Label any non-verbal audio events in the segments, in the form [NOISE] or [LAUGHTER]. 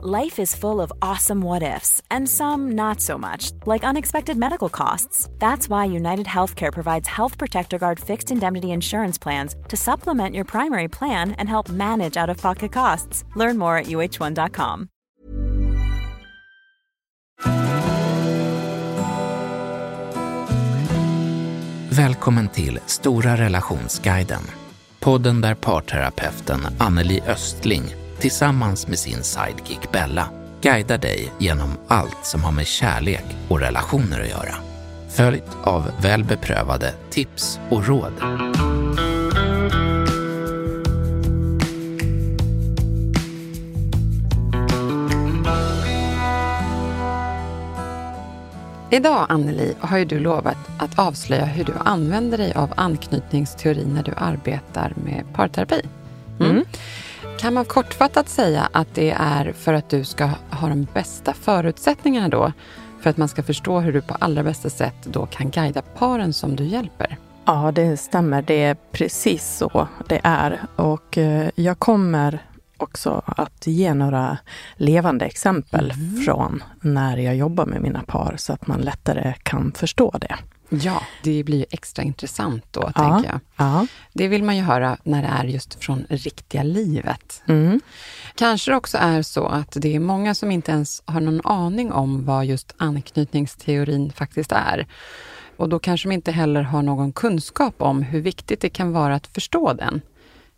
Life is full of awesome what ifs, and some not so much, like unexpected medical costs. That's why United Healthcare provides Health Protector Guard fixed indemnity insurance plans to supplement your primary plan and help manage out of pocket costs. Learn more at uh1.com. Välkommen till Stora relationsguiden. Podden där parterapeuten Anneli Östling tillsammans med sin sidekick Bella guidar dig genom allt som har med kärlek och relationer att göra. Följt av väl beprövade tips och råd. Idag, Anneli, har ju du lovat att avslöja hur du använder dig av anknytningsteori när du arbetar med parterapi. Mm. Mm. Kan man kortfattat säga att det är för att du ska ha de bästa förutsättningarna då? För att man ska förstå hur du på allra bästa sätt då kan guida paren som du hjälper? Ja, det stämmer. Det är precis så det är. Och eh, jag kommer också att ge några levande exempel mm. från när jag jobbar med mina par så att man lättare kan förstå det. Ja, det blir ju extra intressant då, ja, tänker jag. Ja. Det vill man ju höra när det är just från riktiga livet. Mm. Kanske det också är så att det är många som inte ens har någon aning om vad just anknytningsteorin faktiskt är. Och då kanske de inte heller har någon kunskap om hur viktigt det kan vara att förstå den.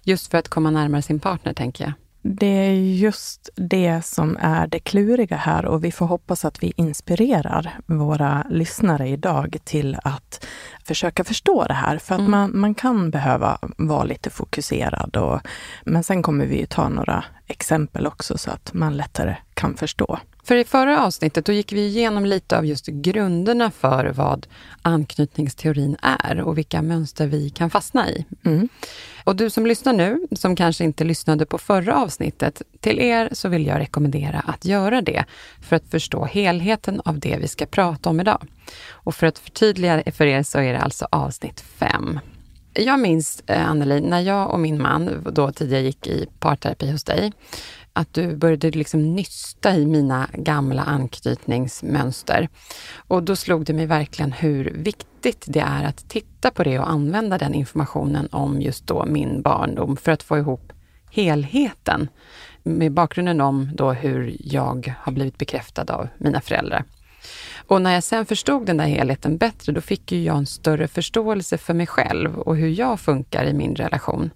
Just för att komma närmare sin partner, tänker jag. Det är just det som är det kluriga här och vi får hoppas att vi inspirerar våra lyssnare idag till att försöka förstå det här. För att mm. man, man kan behöva vara lite fokuserad. Och, men sen kommer vi ta några exempel också så att man lättare kan förstå. För i förra avsnittet då gick vi igenom lite av just grunderna för vad anknytningsteorin är och vilka mönster vi kan fastna i. Mm. Och du som lyssnar nu, som kanske inte lyssnade på förra avsnittet, till er så vill jag rekommendera att göra det för att förstå helheten av det vi ska prata om idag. Och för att förtydliga för er så är det alltså avsnitt 5. Jag minns, eh, Anneli, när jag och min man då tidigare gick i parterapi hos dig, att du började liksom nysta i mina gamla anknytningsmönster. Och då slog det mig verkligen hur viktigt det är att titta på det och använda den informationen om just då min barndom för att få ihop helheten. Med bakgrunden om då hur jag har blivit bekräftad av mina föräldrar. Och när jag sen förstod den där helheten bättre, då fick ju jag en större förståelse för mig själv och hur jag funkar i min relation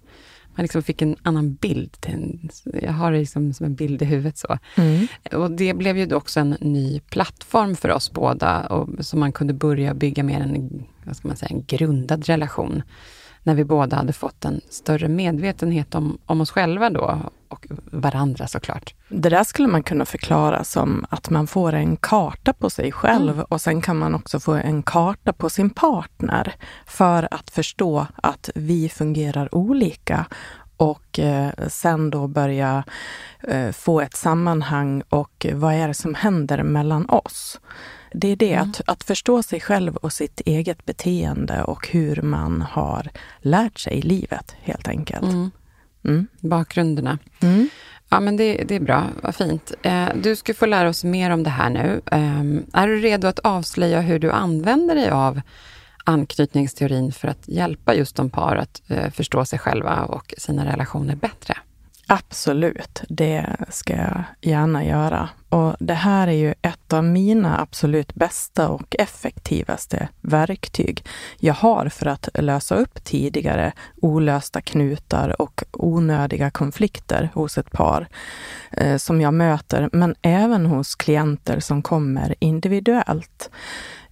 man liksom fick en annan bild. Jag har det liksom som en bild i huvudet. så. Mm. Och Det blev ju också en ny plattform för oss båda, och, så man kunde börja bygga mer en, vad ska man säga, en grundad relation. När vi båda hade fått en större medvetenhet om, om oss själva då, och varandra såklart. Det där skulle man kunna förklara som att man får en karta på sig själv mm. och sen kan man också få en karta på sin partner för att förstå att vi fungerar olika och eh, sen då börja eh, få ett sammanhang och vad är det som händer mellan oss? Det är det, mm. att, att förstå sig själv och sitt eget beteende och hur man har lärt sig livet helt enkelt. Mm. Mm. Bakgrunderna. Mm. Ja, men det, det, är bra. Vad fint. Eh, du ska få lära oss mer om det här nu. Eh, är du redo att avslöja hur du använder dig av anknytningsteorin för att hjälpa just de par att eh, förstå sig själva och sina relationer bättre? Absolut, det ska jag gärna göra. Och det här är ju ett av mina absolut bästa och effektivaste verktyg jag har för att lösa upp tidigare olösta knutar och onödiga konflikter hos ett par eh, som jag möter, men även hos klienter som kommer individuellt.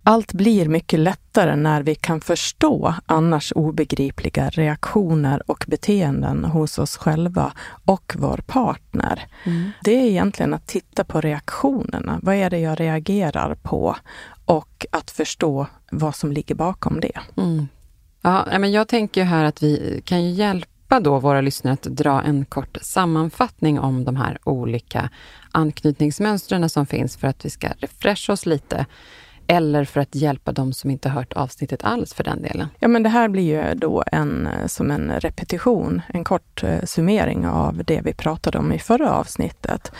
Allt blir mycket lättare när vi kan förstå annars obegripliga reaktioner och beteenden hos oss själva och vår partner. Mm. Det är egentligen att titta på reaktionerna. Vad är det jag reagerar på? Och att förstå vad som ligger bakom det. Mm. Ja, men jag tänker här att vi kan ju hjälpa då våra lyssnare att dra en kort sammanfattning om de här olika anknytningsmönstren som finns för att vi ska refresha oss lite eller för att hjälpa de som inte hört avsnittet alls för den delen? Ja, men det här blir ju då en, eh, som en repetition, en kort eh, summering av det vi pratade om i förra avsnittet.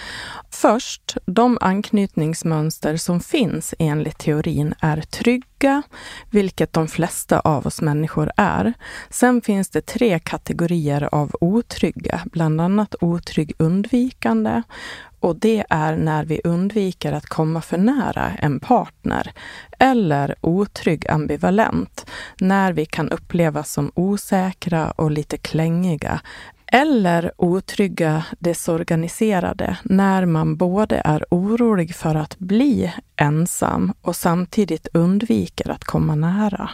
Först, de anknytningsmönster som finns enligt teorin är trygga, vilket de flesta av oss människor är. Sen finns det tre kategorier av otrygga, bland annat otrygg undvikande, och det är när vi undviker att komma för nära en partner. Eller otrygg ambivalent, när vi kan upplevas som osäkra och lite klängiga. Eller otrygga desorganiserade, när man både är orolig för att bli ensam och samtidigt undviker att komma nära.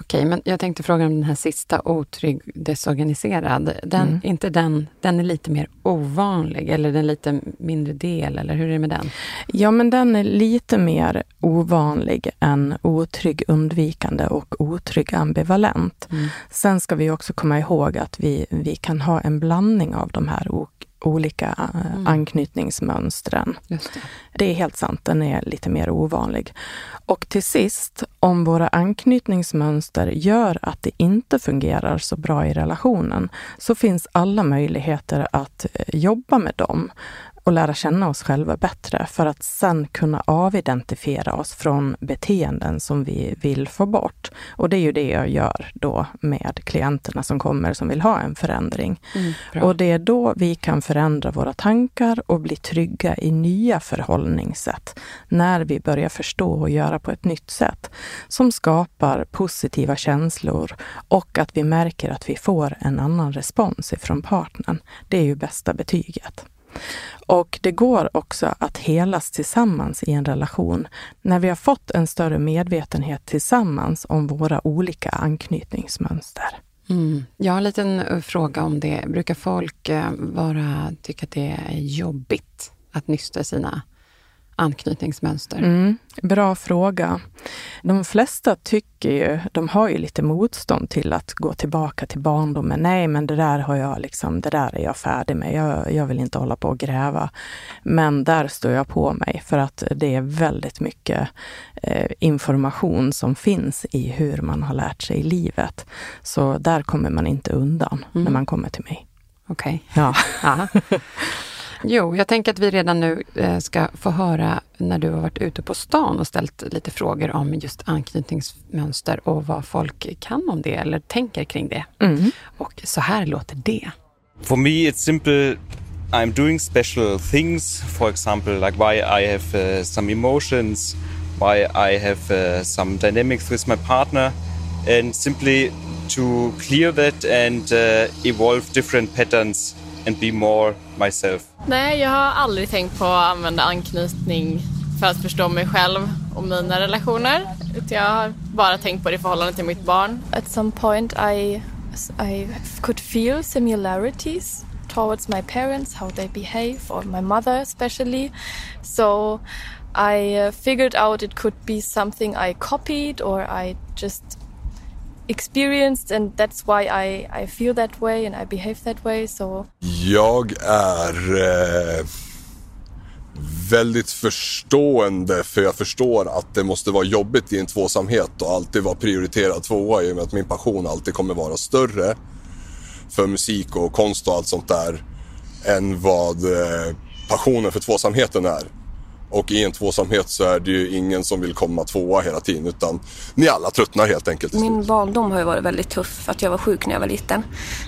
Okej, men jag tänkte fråga om den här sista, otrygg, desorganiserad. Den, mm. inte den, den är lite mer ovanlig, eller den lite mindre del, eller hur är det med den? Ja, men den är lite mer ovanlig än otrygg undvikande och otrygg ambivalent. Mm. Sen ska vi också komma ihåg att vi, vi kan ha en blandning av de här olika eh, mm. anknytningsmönstren. Det. det. är helt sant, den är lite mer ovanlig. Och till sist, om våra anknytningsmönster gör att det inte fungerar så bra i relationen, så finns alla möjligheter att eh, jobba med dem och lära känna oss själva bättre för att sen kunna avidentifiera oss från beteenden som vi vill få bort. Och det är ju det jag gör då med klienterna som kommer som vill ha en förändring. Mm, och det är då vi kan förändra våra tankar och bli trygga i nya förhållningssätt. När vi börjar förstå och göra på ett nytt sätt som skapar positiva känslor och att vi märker att vi får en annan respons ifrån partnern. Det är ju bästa betyget. Och det går också att helas tillsammans i en relation när vi har fått en större medvetenhet tillsammans om våra olika anknytningsmönster. Mm. Jag har en liten eh, fråga om det. Brukar folk eh, vara, tycka att det är jobbigt att nysta sina anknytningsmönster? Mm, bra fråga. De flesta tycker ju, de har ju lite motstånd till att gå tillbaka till barndomen. Nej, men det där har jag liksom, det där är jag färdig med. Jag, jag vill inte hålla på och gräva. Men där står jag på mig för att det är väldigt mycket eh, information som finns i hur man har lärt sig i livet. Så där kommer man inte undan mm. när man kommer till mig. Okej. Okay. Ja. [LAUGHS] Jo, jag tänker att vi redan nu eh, ska få höra när du har varit ute på stan och ställt lite frågor om just anknytningsmönster och vad folk kan om det eller tänker kring det. Mm. Och så här låter det. For me it's simple I'm doing special things, for example, like why I have uh, some emotions, why I have uh, some dynamics with my partner, and simply to clear that and uh, evolve different patterns and be more myself. Nej, jag har aldrig tänkt på att använda anknytning för att förstå mig själv och mina relationer. Jag har bara tänkt på det i förhållande till mitt barn. At some point I, I could feel similarities towards my parents, how they behave, or my mother especially. So I uh, figured out it could be something I copied or I just experienced and that's why I, I feel that way and I behave that way. So. Jag är eh, väldigt förstående för jag förstår att det måste vara jobbigt i en tvåsamhet och alltid vara prioriterad tvåa i och med att min passion alltid kommer vara större för musik och konst och allt sånt där än vad eh, passionen för tvåsamheten är. Och i en tvåsamhet så är det ju ingen som vill komma tvåa hela tiden utan ni alla tröttnar helt enkelt. Min barndom har ju varit väldigt tuff för att jag var sjuk när jag var liten.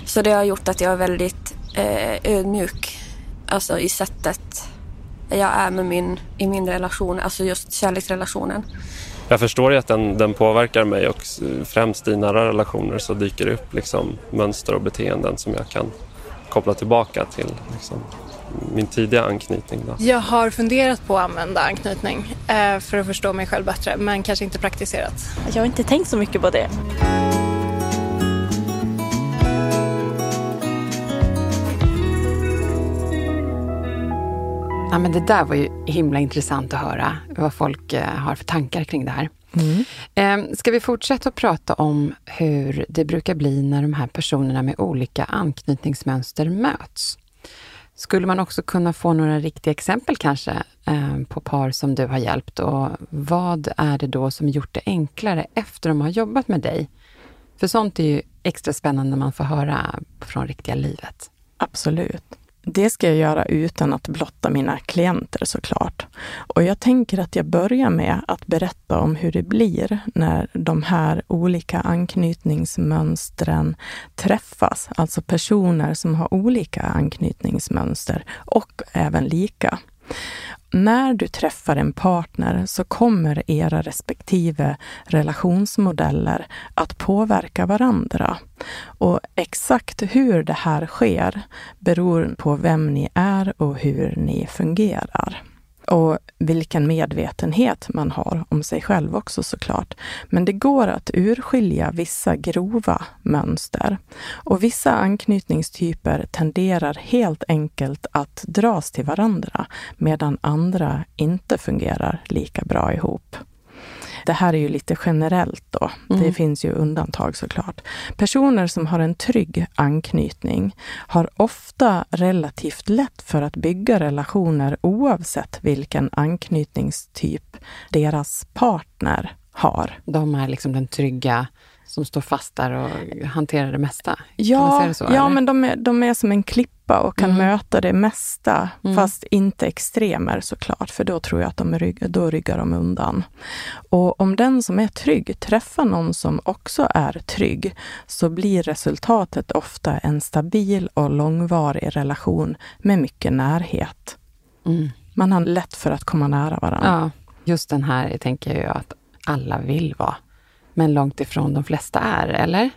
Så det har gjort att jag är väldigt eh, ödmjuk alltså i sättet jag är med min, i min relation, alltså just kärleksrelationen. Jag förstår ju att den, den påverkar mig och främst i nära relationer så dyker det upp liksom mönster och beteenden som jag kan koppla tillbaka till. Liksom min tidiga anknytning. Då. Jag har funderat på att använda anknytning eh, för att förstå mig själv bättre men kanske inte praktiserat. Jag har inte tänkt så mycket på det. Ja, men det där var ju himla intressant att höra vad folk eh, har för tankar kring det här. Mm. Eh, ska vi fortsätta att prata om hur det brukar bli när de här personerna med olika anknytningsmönster möts? Skulle man också kunna få några riktiga exempel kanske eh, på par som du har hjälpt och vad är det då som gjort det enklare efter de har jobbat med dig? För sånt är ju extra spännande när man får höra från riktiga livet. Absolut. Det ska jag göra utan att blotta mina klienter såklart. Och jag tänker att jag börjar med att berätta om hur det blir när de här olika anknytningsmönstren träffas. Alltså personer som har olika anknytningsmönster och även lika när du träffar en partner så kommer era respektive relationsmodeller att påverka varandra. Och exakt hur det här sker beror på vem ni är och hur ni fungerar och vilken medvetenhet man har om sig själv också såklart. Men det går att urskilja vissa grova mönster. Och vissa anknytningstyper tenderar helt enkelt att dras till varandra medan andra inte fungerar lika bra ihop. Det här är ju lite generellt då. Mm. Det finns ju undantag såklart. Personer som har en trygg anknytning har ofta relativt lätt för att bygga relationer oavsett vilken anknytningstyp deras partner har. De är liksom den trygga som står fast där och hanterar det mesta? Ja, så, ja men de är, de är som en klippa och kan mm. möta det mesta, mm. fast inte extremer såklart, för då tror jag att de rygg, då ryggar de undan. Och om den som är trygg träffar någon som också är trygg, så blir resultatet ofta en stabil och långvarig relation med mycket närhet. Mm. Man har lätt för att komma nära varandra. Ja, just den här tänker jag att alla vill vara men långt ifrån de flesta är, eller?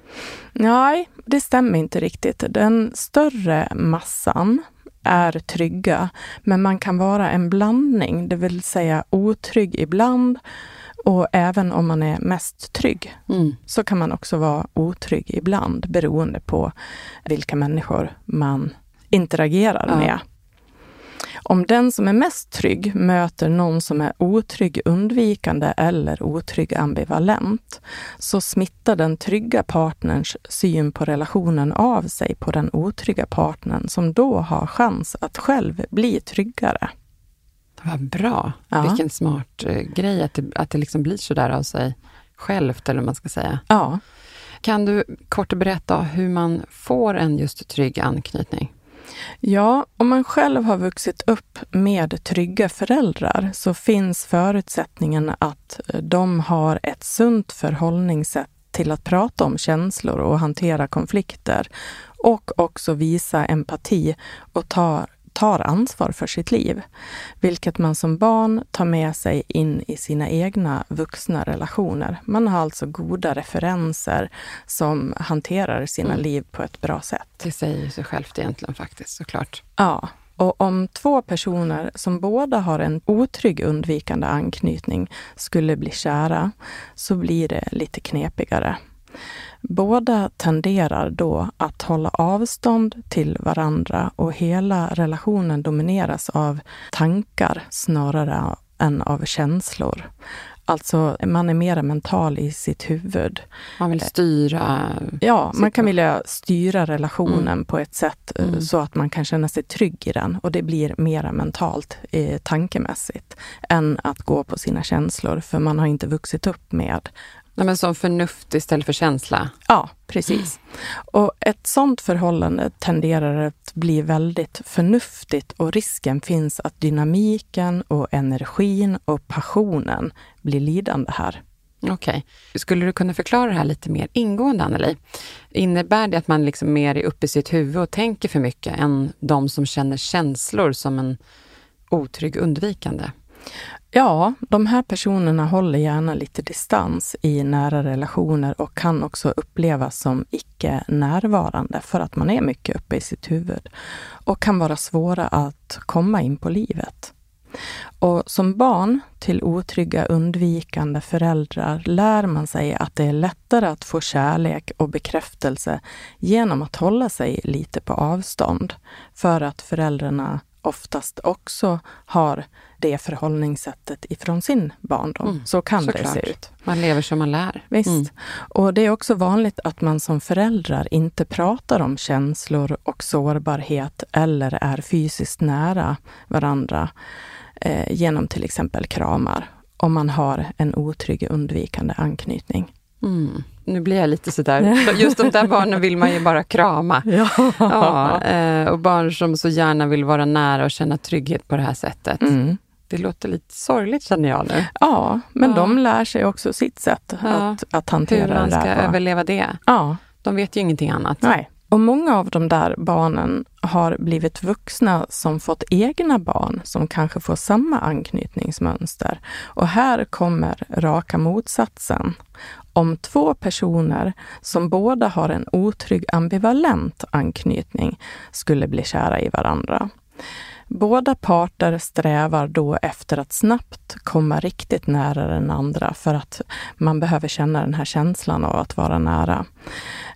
Nej, det stämmer inte riktigt. Den större massan är trygga, men man kan vara en blandning, det vill säga otrygg ibland och även om man är mest trygg mm. så kan man också vara otrygg ibland beroende på vilka människor man interagerar ja. med. Om den som är mest trygg möter någon som är otrygg undvikande eller otrygg ambivalent, så smittar den trygga partnerns syn på relationen av sig på den otrygga partnern som då har chans att själv bli tryggare. Vad bra! Ja. Vilken smart eh, grej att det, att det liksom blir så där av sig självt, eller vad man ska säga. Ja. Kan du kort berätta hur man får en just trygg anknytning? Ja, om man själv har vuxit upp med trygga föräldrar så finns förutsättningen att eh, de har ett sunt förhållningssätt till att prata om känslor och hantera konflikter och också visa empati och ta tar ansvar för sitt liv, vilket man som barn tar med sig in i sina egna vuxna relationer. Man har alltså goda referenser som hanterar sina mm. liv på ett bra sätt. Det säger sig självt egentligen faktiskt, såklart. Ja. Och om två personer som båda har en otrygg undvikande anknytning skulle bli kära, så blir det lite knepigare. Båda tenderar då att hålla avstånd till varandra och hela relationen domineras av tankar snarare än av känslor. Alltså, man är mera mental i sitt huvud. Man vill styra? Ja, man kan vilja styra relationen mm. på ett sätt eh, mm. så att man kan känna sig trygg i den. Och det blir mera mentalt, eh, tankemässigt, än att gå på sina känslor. För man har inte vuxit upp med Nej, men som förnuft istället för känsla? Ja, precis. Och ett sådant förhållande tenderar att bli väldigt förnuftigt och risken finns att dynamiken och energin och passionen blir lidande här. Okej. Okay. Skulle du kunna förklara det här lite mer ingående, Anneli? Innebär det att man liksom mer är uppe i sitt huvud och tänker för mycket än de som känner känslor som en otrygg undvikande? Ja, de här personerna håller gärna lite distans i nära relationer och kan också upplevas som icke närvarande för att man är mycket uppe i sitt huvud och kan vara svåra att komma in på livet. Och som barn till otrygga undvikande föräldrar lär man sig att det är lättare att få kärlek och bekräftelse genom att hålla sig lite på avstånd för att föräldrarna oftast också har det förhållningssättet ifrån sin barndom. Mm, så kan det se ut. Man lever som man lär. Visst. Mm. Och det är också vanligt att man som föräldrar inte pratar om känslor och sårbarhet eller är fysiskt nära varandra eh, genom till exempel kramar om man har en otrygg undvikande anknytning. Mm. Nu blir jag lite sådär, [LAUGHS] just de där barnen vill man ju bara krama. [LAUGHS] Ja. ja eh, och barn som så gärna vill vara nära och känna trygghet på det här sättet. Mm. Det låter lite sorgligt känner jag nu. Ja, men Ja. de lär sig också sitt sätt Ja. att, att hantera Hur man det ska på. överleva det. Ja. De vet ju ingenting annat. Nej. Och många av de där barnen har blivit vuxna som fått egna barn som kanske får samma anknytningsmönster. Och här kommer raka motsatsen. Om två personer som båda har en otrygg ambivalent anknytning skulle bli kära i varandra. Båda parter strävar då efter att snabbt komma riktigt nära den andra för att man behöver känna den här känslan av att vara nära.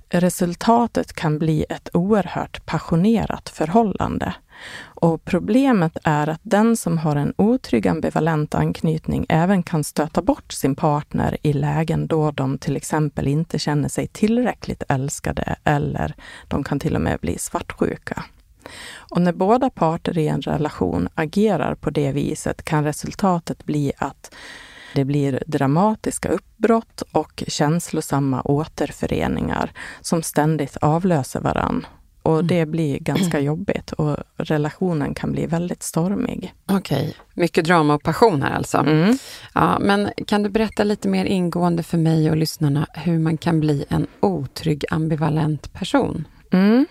Resultatet kan bli ett oerhört passionerat förhållande. Och problemet är att den som har en otrygg ambivalent anknytning även kan stöta bort sin partner i lägen då de till exempel inte känner sig tillräckligt älskade eller de kan till och med bli svartsjuka. Och när båda parter i en relation agerar på det viset kan resultatet bli att det blir dramatiska uppbrott och känslosamma återföreningar som ständigt avlöser varann. Och det blir ganska jobbigt och relationen kan bli väldigt stormig. Okej, mycket drama och passion här alltså. Mm. Ja, men kan du berätta lite mer ingående för mig och lyssnarna hur man kan bli en otrygg ambivalent person? Mm.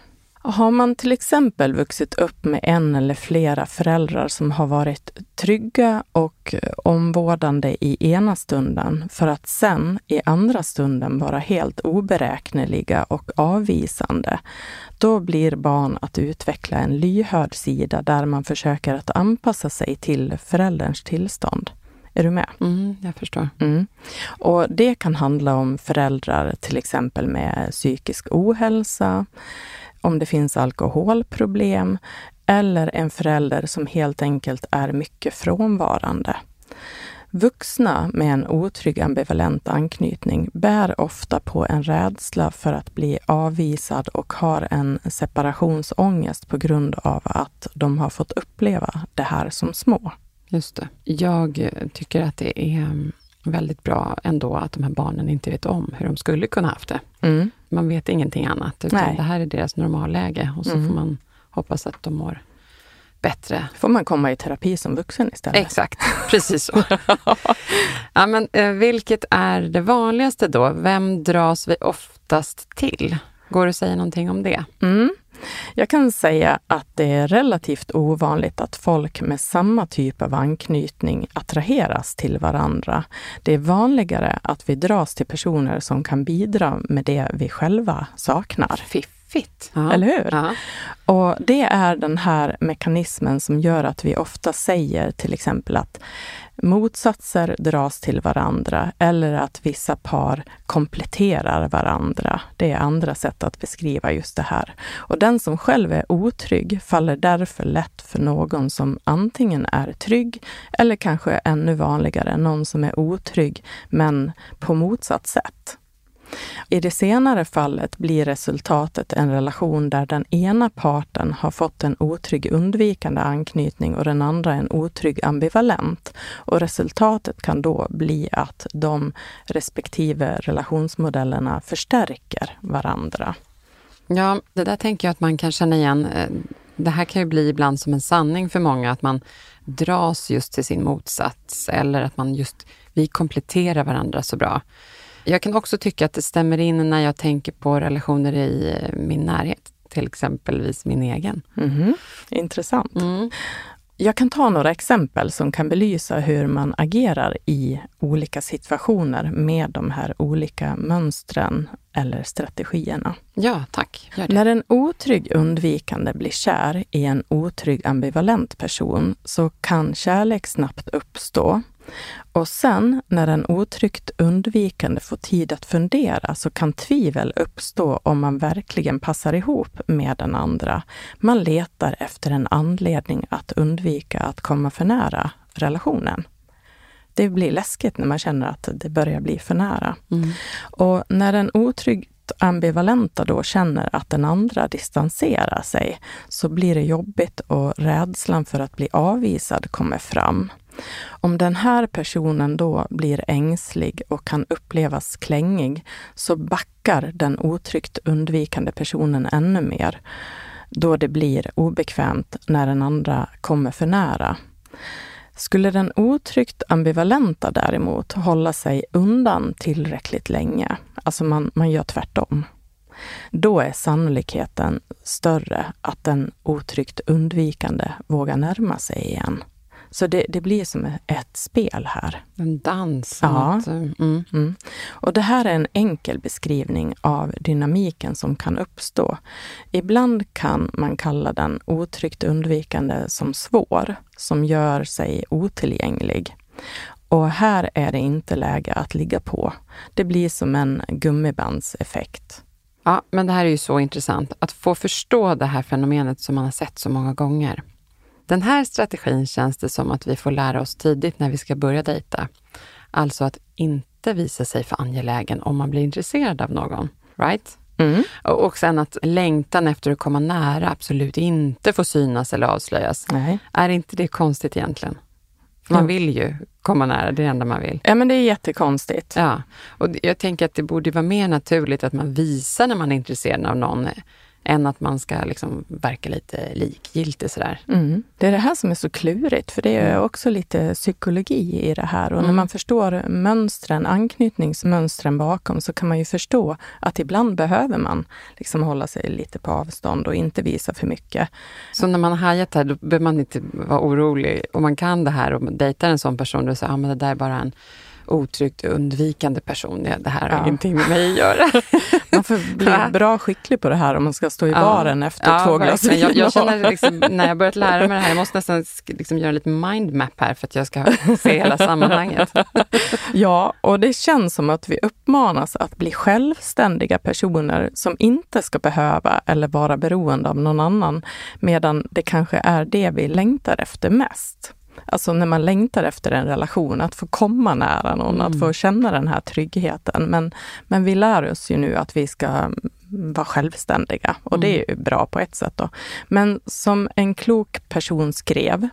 Har man till exempel vuxit upp med en eller flera föräldrar som har varit trygga och eh, omvårdande i ena stunden för att sen i andra stunden vara helt oberäkneliga och avvisande, då blir barn att utveckla en lyhörd sida där man försöker att anpassa sig till förälderns tillstånd. Är du med? Mm, jag förstår. Mm. Och det kan handla om föräldrar till exempel med psykisk ohälsa, om det finns alkoholproblem eller en förälder som helt enkelt är mycket frånvarande. Vuxna med en otrygg ambivalent anknytning bär ofta på en rädsla för att bli avvisad och har en separationsångest på grund av att de har fått uppleva det här som små. Just det. Jag tycker att det är väldigt bra ändå att de här barnen inte vet om hur de skulle kunna haft det. Mm. Man vet ingenting annat, utan Nej. det här är deras normalläge och så Mm. får man hoppas att de mår bättre. får man komma i terapi som vuxen istället. Exakt, [LAUGHS] precis så. ja, men, eh, vilket är det vanligaste då? Vem dras vi oftast till? Går det att säga någonting om det? Mm. Jag kan säga att det är relativt ovanligt att folk med samma typ av anknytning attraheras till varandra. Det är vanligare att vi dras till personer som kan bidra med det vi själva saknar. Fiffigt. Ja. Eller hur? Ja. Och det är den här mekanismen som gör att vi ofta säger till exempel att motsatser dras till varandra eller att vissa par kompletterar varandra. Det är andra sätt att beskriva just det här. Och den som själv är otrygg faller därför lätt för någon som antingen är trygg eller kanske ännu vanligare, någon som är otrygg men på motsatt sätt. I det senare fallet blir resultatet en relation där den ena parten har fått en otrygg undvikande anknytning och den andra en otrygg ambivalent. Och resultatet kan då bli att de respektive relationsmodellerna förstärker varandra. Ja, det där tänker jag att man kan känna igen. Eh, det här kan ju bli ibland som en sanning för många, att man dras just till sin motsats eller att man just, vi kompletterar varandra så bra. Jag kan också tycka att det stämmer in när jag tänker på relationer i eh, min närhet, till exempelvis min egen. Mhm. Intressant. Mm. Jag kan ta några exempel som kan belysa hur man agerar i olika situationer med de här olika mönstren eller strategierna. Ja, tack. När en otrygg undvikande blir kär i en otrygg ambivalent person så kan kärlek snabbt uppstå. Och sen när en otryggt undvikande får tid att fundera så kan tvivel uppstå om man verkligen passar ihop med den andra. Man letar efter en anledning att undvika att komma för nära relationen. Det blir läskigt när man känner att det börjar bli för nära. Mm. Och när en otrygg otryggt ambivalenta då känner att den andra distanserar sig så blir det jobbigt och rädslan för att bli avvisad kommer fram. Om den här personen då blir ängslig och kan upplevas klängig så backar den otryggt undvikande personen ännu mer då det blir obekvämt när den andra kommer för nära. Skulle den otryggt ambivalenta däremot hålla sig undan tillräckligt länge, alltså man, man gör tvärtom, då är sannolikheten större att den otryggt undvikande vågar närma sig igen. Så det, det blir som ett spel här. En dans. Ja. Mm. Mm. Och det här är en enkel beskrivning av dynamiken som kan uppstå. Ibland kan man kalla den otryggt undvikande som svår, som gör sig otillgänglig. Och här är det inte läge att ligga på. Det blir som en gummibandseffekt. Ja, men det här är ju så intressant. Att få förstå det här fenomenet som man har sett så många gånger. Den här strategin känns det som att vi får lära oss tidigt när vi ska börja dejta. Alltså att inte visa sig för angelägen om man blir intresserad av någon. Right? Mm. Och sen att längtan efter att komma nära absolut inte får synas eller avslöjas. Nej. Är inte det konstigt egentligen? Man vill ju komma nära, det är det enda man vill. Ja, men det är jättekonstigt. Ja, och jag tänker att det borde vara mer naturligt att man visar när man är intresserad av någon än att man ska liksom verka lite likgiltig sådär. Mm. Det är det här som är så klurigt, för det är mm. också lite psykologi i det här. Och mm. när man förstår mönstren, anknytningsmönstren bakom, så kan man ju förstå att ibland behöver man liksom hålla sig lite på avstånd och inte visa för mycket. Så när man har hajat här, då behöver man inte vara orolig. Om man kan det här och dejtar en sån person, då säger ah, men det där är bara en otryggt undvikande person. Ja, det här har ja. ingenting med mig att göra. [LAUGHS] Man får bli bra skicklig på det här om man ska stå i baren efter ja, två glas vin. Jag, jag känner liksom, när jag börjat lära mig det här, jag måste nästan liksom göra lite mindmap här för att jag ska se hela sammanhanget. [LAUGHS] ja, och det känns som att vi uppmanas att bli självständiga personer som inte ska behöva eller vara beroende av någon annan, medan det kanske är det vi längtar efter mest. Alltså när man längtar efter en relation, att få komma nära någon, mm. att få känna den här tryggheten. Men, men vi lär oss ju nu att vi ska vara självständiga och mm. det är ju bra på ett sätt. Då. Men som en klok person skrev,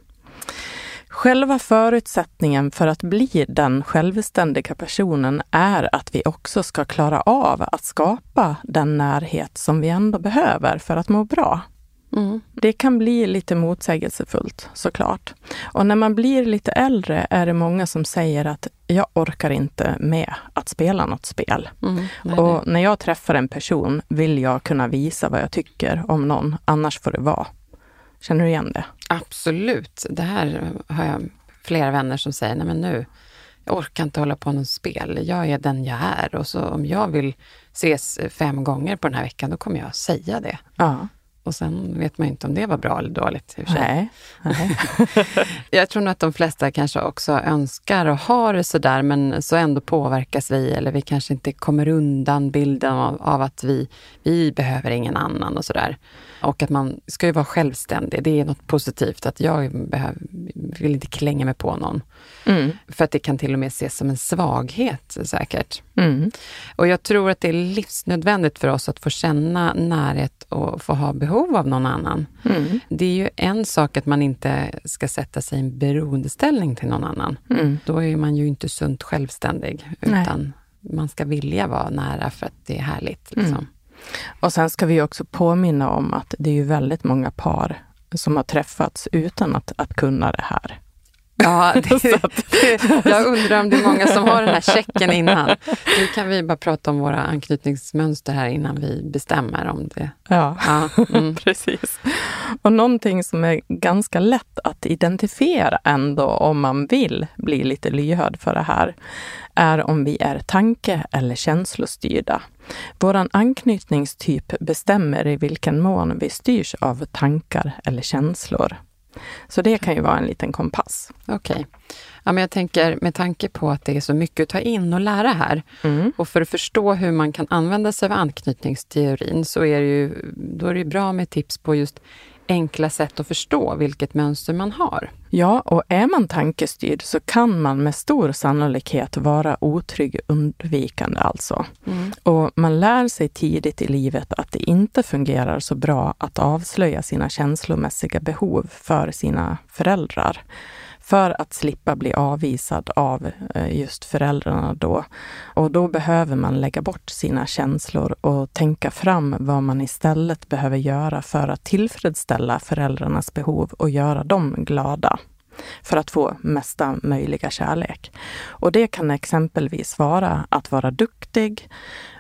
Själva förutsättningen för att bli den självständiga personen är att vi också ska klara av att skapa den närhet som vi ändå behöver för att må bra. Mm. Det kan bli lite motsägelsefullt såklart. Och när man blir lite äldre är det många som säger att jag orkar inte med att spela något spel. Mm, nej, och nej. när jag träffar en person vill jag kunna visa vad jag tycker om någon, annars får det vara. Känner du igen det? Absolut. Det här har jag flera vänner som säger, nej men nu, jag orkar inte hålla på med något spel. Jag är den jag är och så om jag vill ses fem gånger på den här veckan, då kommer jag säga det. Ja. Och sen vet man inte om det var bra eller dåligt. I och för sig. Nej. [LAUGHS] jag tror nog att de flesta kanske också önskar och har det sådär, men så ändå påverkas vi eller vi kanske inte kommer undan bilden av, av att vi, vi behöver ingen annan och sådär. Och att man ska ju vara självständig. Det är något positivt att jag behöver, vill inte klänga mig på någon. Mm. För att det kan till och med ses som en svaghet säkert. Mm. Och jag tror att det är livsnödvändigt för oss att få känna närhet och få ha behov av någon annan. Mm. Det är ju en sak att man inte ska sätta sig i en beroendeställning till någon annan. Mm. Då är man ju inte sunt självständig, utan Nej. man ska vilja vara nära för att det är härligt. Liksom. Och sen ska vi också påminna om att det är ju väldigt många par som har träffats utan att, att kunna det här. Ja, det, [LAUGHS] [LAUGHS] jag undrar om det är många som har den här checken innan. Nu kan vi bara prata om våra anknytningsmönster här innan vi bestämmer om det. Ja, ja [LAUGHS] mm. precis. Och någonting som är ganska lätt att identifiera ändå om man vill bli lite lyhörd för det här, är om vi är tanke eller känslostyrda. Vår anknytningstyp bestämmer i vilken mån vi styrs av tankar eller känslor. Så det kan ju vara en liten kompass. Okej. Okay. Ja, men jag tänker med tanke på att det är så mycket att ta in och lära här mm. och för att förstå hur man kan använda sig av anknytningsteorin så är det ju, då är det bra med tips på just enkla sätt att förstå vilket mönster man har. Ja, och är man tankestyrd så kan man med stor sannolikhet vara otrygg undvikande alltså. Mm. Och man lär sig tidigt i livet att det inte fungerar så bra att avslöja sina känslomässiga behov för sina föräldrar för att slippa bli avvisad av eh, just föräldrarna då. Och då behöver man lägga bort sina känslor och tänka fram vad man istället behöver göra för att tillfredsställa föräldrarnas behov och göra dem glada för att få mesta möjliga kärlek. Och det kan exempelvis vara att vara duktig,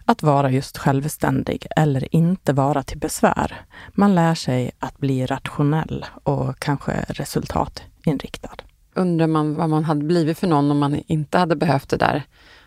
att vara just självständig eller inte vara till besvär. Man lär sig att bli rationell och kanske resultatinriktad undrar man vad man hade blivit för någon om man inte hade behövt det där.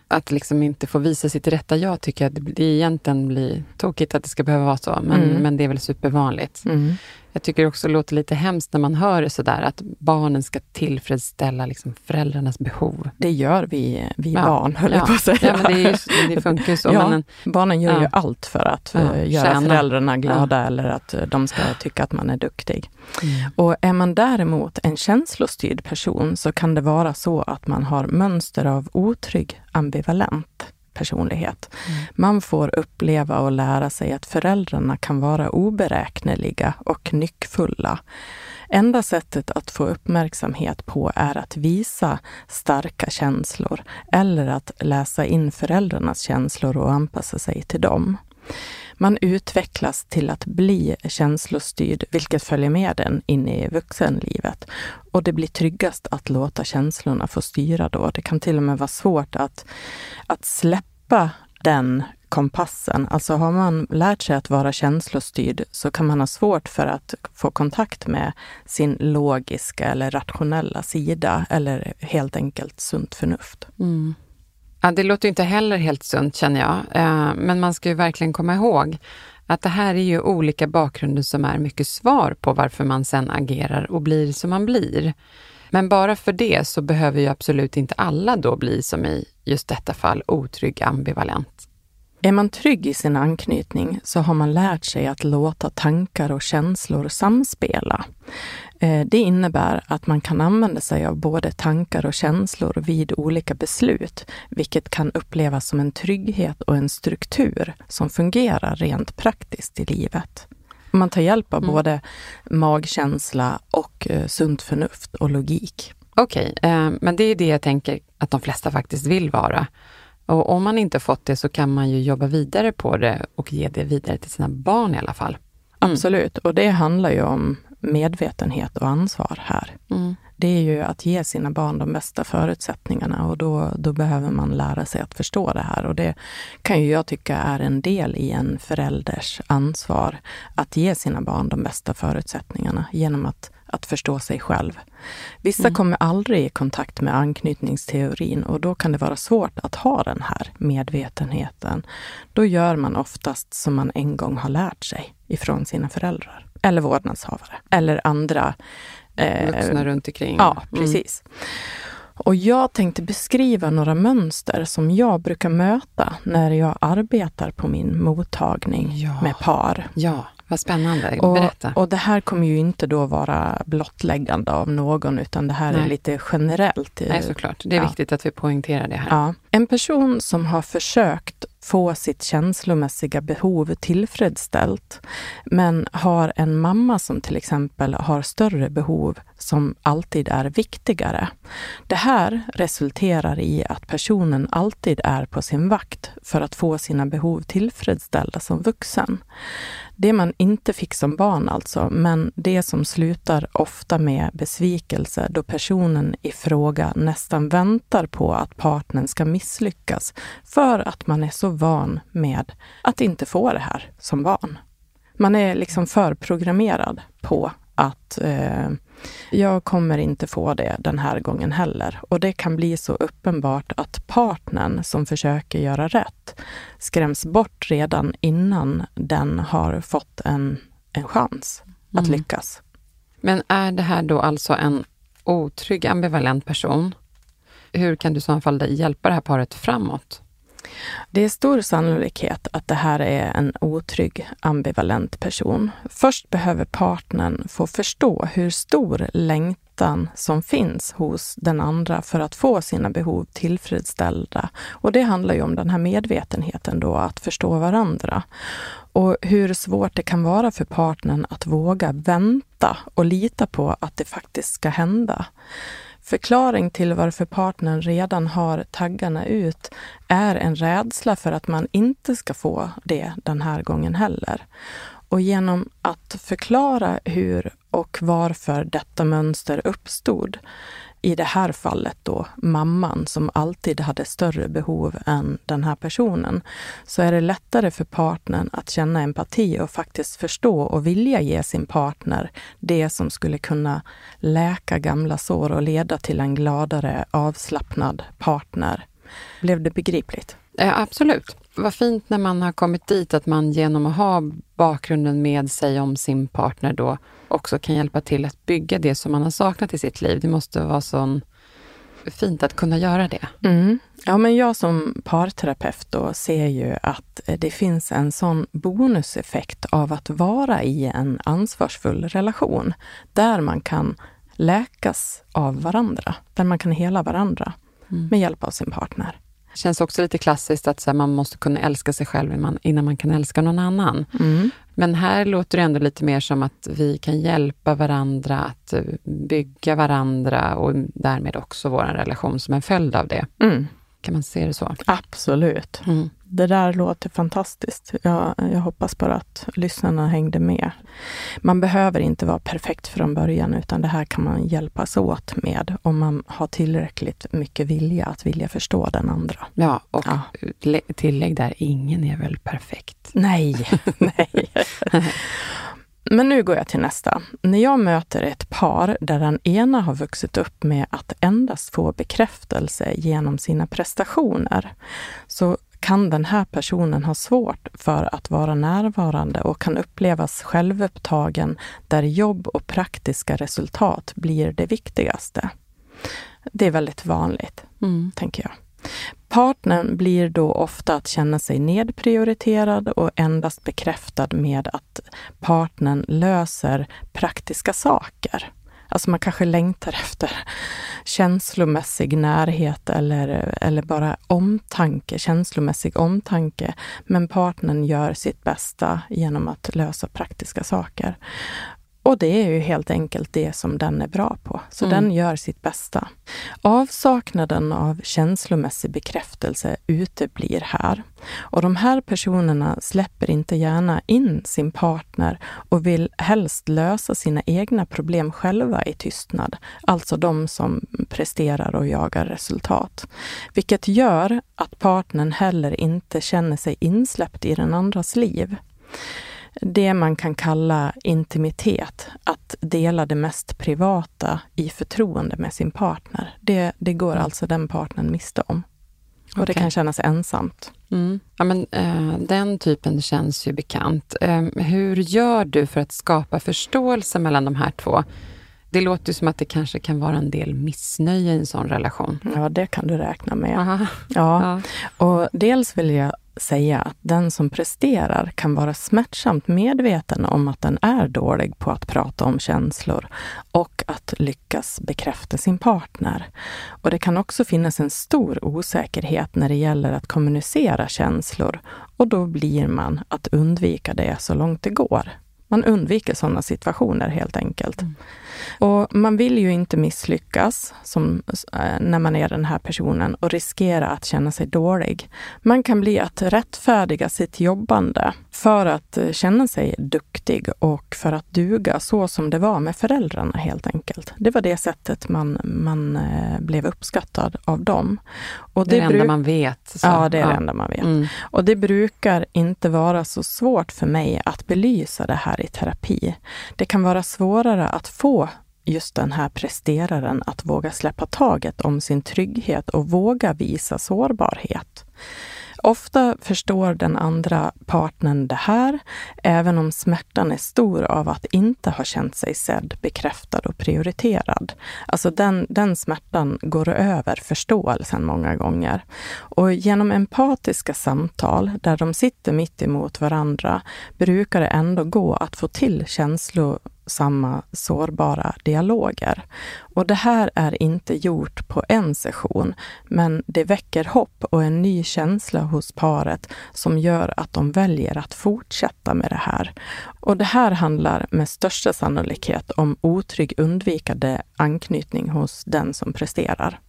Att liksom inte få visa sitt rätta jag tycker att det egentligen blir tokigt att det ska behöva vara så, men, mm. men det är väl supervanligt. Mm. Jag tycker också det låter lite hemskt när man hör det sådär, att barnen ska tillfredsställa liksom föräldrarnas behov. Det gör vi, vi ja. barn, höll ja. jag på att säga. Ja, men det, är, det [LAUGHS] funkar ju så. ja, men, barnen gör ju allt för att uh, göra tjäna. föräldrarna glada eller att uh, de ska tycka att man är duktig. Mm. Och är man däremot en känslostyrd person så kan det vara så att man har mönster av otrygg ambivalent personlighet. Mm. Man får uppleva och lära sig att föräldrarna kan vara oberäkneliga och nyckfulla. Enda sättet att få uppmärksamhet på är att visa starka känslor eller att läsa in föräldrarnas känslor och anpassa sig till dem. Man utvecklas till att bli känslostyrd, vilket följer med den in i vuxenlivet. Och det blir tryggast att låta känslorna få styra då. Det kan till och med vara svårt att, att släppa den kompassen. Alltså har man lärt sig att vara känslostyrd så kan man ha svårt för att få kontakt med sin logiska eller rationella sida eller helt enkelt sunt förnuft. Mm. Ja, det låter inte heller helt sunt känner jag, eh, men man ska ju verkligen komma ihåg att det här är ju olika bakgrunder som är mycket svar på varför man sen agerar och blir som man blir. Men bara för det så behöver ju absolut inte alla då bli som i just detta fall otrygg ambivalent. Är man trygg i sin anknytning så har man lärt sig att låta tankar och känslor samspela. Eh, det innebär att man kan använda sig av både tankar och känslor vid olika beslut, vilket kan upplevas som en trygghet och en struktur som fungerar rent praktiskt i livet. Man tar hjälp av mm. både magkänsla och eh, sunt förnuft och logik. Okej, okay, eh, men det är det jag tänker att de flesta faktiskt vill vara. Och om man inte fått det så kan man ju jobba vidare på det och ge det vidare till sina barn i alla fall. Mm. Absolut, och det handlar ju om medvetenhet och ansvar här. Mm. Det är ju att ge sina barn de bästa förutsättningarna och då, då behöver man lära sig att förstå det här. Och det kan ju jag tycka är en del i en förälders ansvar, att ge sina barn de bästa förutsättningarna genom att, att förstå sig själv. Vissa mm. kommer aldrig i kontakt med anknytningsteorin och då kan det vara svårt att ha den här medvetenheten. Då gör man oftast som man en gång har lärt sig ifrån sina föräldrar eller vårdnadshavare eller andra eh, vuxna runt omkring. Ja, mm. precis. Mm. Och jag tänkte beskriva några mönster som jag brukar möta när jag arbetar på min mottagning ja. med par. Ja, vad spännande. Berätta. Och, och det här kommer ju inte då vara blottläggande av någon, utan det här Nej. är lite generellt. Nej, såklart. Det är ja. viktigt att vi poängterar det här. Ja. En person som har försökt få sitt känslomässiga behov tillfredsställt, men har en mamma som till exempel har större behov som alltid är viktigare. Det här resulterar i att personen alltid är på sin vakt för att få sina behov tillfredsställda som vuxen. Det man inte fick som barn alltså, men det som slutar ofta med besvikelse då personen i fråga nästan väntar på att partnern ska misslyckas för att man är så van med att inte få det här som barn. Man är liksom förprogrammerad på att eh, jag kommer inte få det den här gången heller. Och det kan bli så uppenbart att partnern som försöker göra rätt skräms bort redan innan den har fått en, en chans mm. att lyckas. Men är det här då alltså en otrygg ambivalent person? Hur kan du i så fall hjälpa det här paret framåt? Det är stor sannolikhet att det här är en otrygg, ambivalent person. Först behöver partnern få förstå hur stor längtan som finns hos den andra för att få sina behov tillfredsställda. Och det handlar ju om den här medvetenheten då, att förstå varandra. Och hur svårt det kan vara för partnern att våga vänta och lita på att det faktiskt ska hända. Förklaring till varför partnern redan har taggarna ut är en rädsla för att man inte ska få det den här gången heller. Och genom att förklara hur och varför detta mönster uppstod i det här fallet då mamman som alltid hade större behov än den här personen, så är det lättare för partnern att känna empati och faktiskt förstå och vilja ge sin partner det som skulle kunna läka gamla sår och leda till en gladare, avslappnad partner. Blev det begripligt? Ja, absolut. Vad fint när man har kommit dit att man genom att ha bakgrunden med sig om sin partner då också kan hjälpa till att bygga det som man har saknat i sitt liv. Det måste vara så fint att kunna göra det. Mm. Ja, men jag som parterapeut då ser ju att det finns en sån bonuseffekt av att vara i en ansvarsfull relation där man kan läkas av varandra, där man kan hela varandra mm. med hjälp av sin partner känns också lite klassiskt att här, man måste kunna älska sig själv innan man kan älska någon annan. Mm. Men här låter det ändå lite mer som att vi kan hjälpa varandra att eh, bygga varandra och därmed också vår relation som en följd av det. Mm. Kan man se det så? Absolut. Mm. Det där låter fantastiskt. Jag, jag hoppas bara att lyssnarna hängde med. Man behöver inte vara perfekt från början, utan det här kan man hjälpas åt med om man har tillräckligt mycket vilja att vilja förstå den andra. Ja, och ja. tillägg där, ingen är väl perfekt? Nej, [LAUGHS] nej. Men nu går jag till nästa. När jag möter ett par där den ena har vuxit upp med att endast få bekräftelse genom sina prestationer, så kan den här personen ha svårt för att vara närvarande och kan upplevas självupptagen där jobb och praktiska resultat blir det viktigaste. Det är väldigt vanligt, mm. tänker jag. Partnern blir då ofta att känna sig nedprioriterad och endast bekräftad med att partnern löser praktiska saker. Alltså man kanske längtar efter känslomässig närhet eller, eller bara omtanke, känslomässig omtanke. Men partnern gör sitt bästa genom att lösa praktiska saker. Och det är ju helt enkelt det som den är bra på. Så mm. den gör sitt bästa. Avsaknaden av känslomässig bekräftelse uteblir här. Och de här personerna släpper inte gärna in sin partner och vill helst lösa sina egna problem själva i tystnad. Alltså de som presterar och jagar resultat. Vilket gör att partnern heller inte känner sig insläppt i den andras liv det man kan kalla intimitet, att dela det mest privata i förtroende med sin partner. Det, det går mm. alltså den partnern miste om. Och okay. det kan kännas ensamt. Mm. Ja, men, eh, den typen känns ju bekant. Eh, hur gör du för att skapa förståelse mellan de här två? Det låter som att det kanske kan vara en del missnöje i en sån relation. Ja, det kan du räkna med. Ja. ja. Och dels vill jag säga att den som presterar kan vara smärtsamt medveten om att den är dålig på att prata om känslor och att lyckas bekräfta sin partner. Och det kan också finnas en stor osäkerhet när det gäller att kommunicera känslor och då blir man att undvika det så långt det går. Man undviker sådana situationer helt enkelt. Mm. Och man vill ju inte misslyckas som, äh, när man är den här personen och riskera att känna sig dålig. Man kan bli att rättfärdiga sitt jobbande för att äh, känna sig duktig och för att duga så som det var med föräldrarna helt enkelt. Det var det sättet man, man äh, blev uppskattad av dem. Och det, det är det enda man vet. Så. Ja, det är ja. det enda man vet. Mm. Och det brukar inte vara så svårt för mig att belysa det här i terapi. Det kan vara svårare att få just den här presteraren att våga släppa taget om sin trygghet och våga visa sårbarhet. Ofta förstår den andra partnern det här, även om smärtan är stor av att inte ha känt sig sedd, bekräftad och prioriterad. Alltså den, den smärtan går över förståelsen många gånger. Och genom empatiska samtal där de sitter mitt emot varandra brukar det ändå gå att få till känslor känslosamma, sårbara dialoger. Och det här är inte gjort på en session, men det väcker hopp och en ny känsla hos paret som gör att de väljer att fortsätta med det här. Och det här handlar med största sannolikhet om otrygg undvikande anknytning hos den som presterar.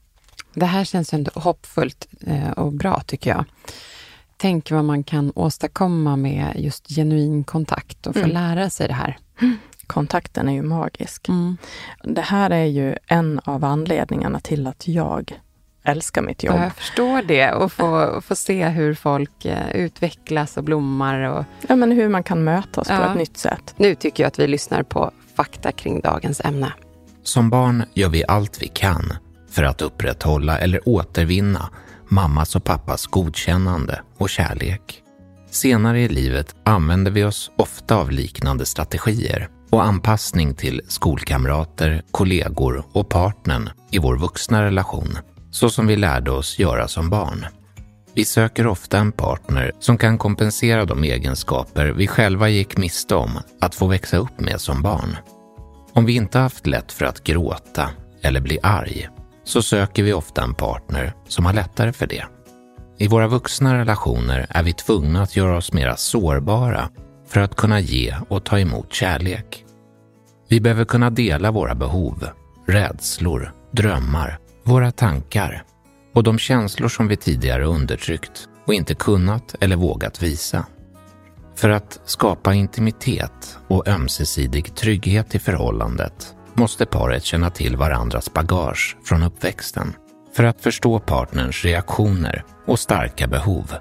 Det här känns ändå hoppfullt eh, och bra tycker jag. Tänk vad man kan åstadkomma med just genuin kontakt och få mm. lära sig det här. Kontakten är ju magisk. Mm. Det här är ju en av anledningarna till att jag älskar mitt jobb. Jag förstår det och få, få se hur folk eh, utvecklas och blommar. Och... Ja, men hur man kan mötas ja. på ett nytt sätt. Nu tycker jag att vi lyssnar på fakta kring dagens ämne. Som barn gör vi allt vi kan för att upprätthålla eller återvinna mammas och pappas godkännande och kärlek. Senare i livet använder vi oss ofta av liknande strategier och anpassning till skolkamrater, kollegor och partnern i vår vuxna relation, så som vi lärde oss göra som barn. Vi söker ofta en partner som kan kompensera de egenskaper vi själva gick miste om att få växa upp med som barn. Om vi inte haft lätt för att gråta eller bli arg så söker vi ofta en partner som har lättare för det. I våra vuxna relationer är vi tvungna att göra oss mera sårbara för att kunna ge och ta emot kärlek. Vi behöver kunna dela våra behov, rädslor, drömmar, våra tankar och de känslor som vi tidigare undertryckt och inte kunnat eller vågat visa. För att skapa intimitet och ömsesidig trygghet i förhållandet måste paret känna till varandras bagage från uppväxten för att förstå partnerns reaktioner och starka behov.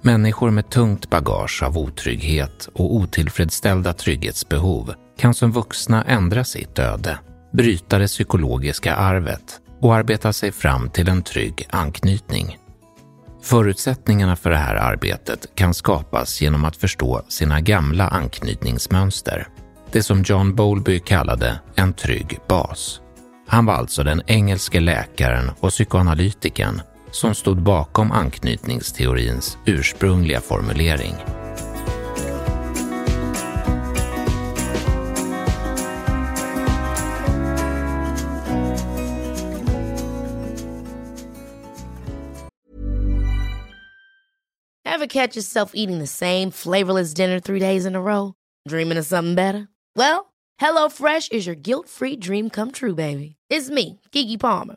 Människor med tungt bagage av otrygghet och otillfredsställda trygghetsbehov kan som vuxna ändra sitt öde, bryta det psykologiska arvet och arbeta sig fram till en trygg anknytning. Förutsättningarna för det här arbetet kan skapas genom att förstå sina gamla anknytningsmönster det som John Bowlby kallade en trygg bas. Han var alltså den engelske läkaren och psykoanalytikern som stod bakom anknytningsteorins ursprungliga formulering. Ever catch yourself eating the same flavorless dinner three days in a row? Dreaming of something better? Well, HelloFresh is your guilt-free dream come true, baby. It's me, Gigi Palmer.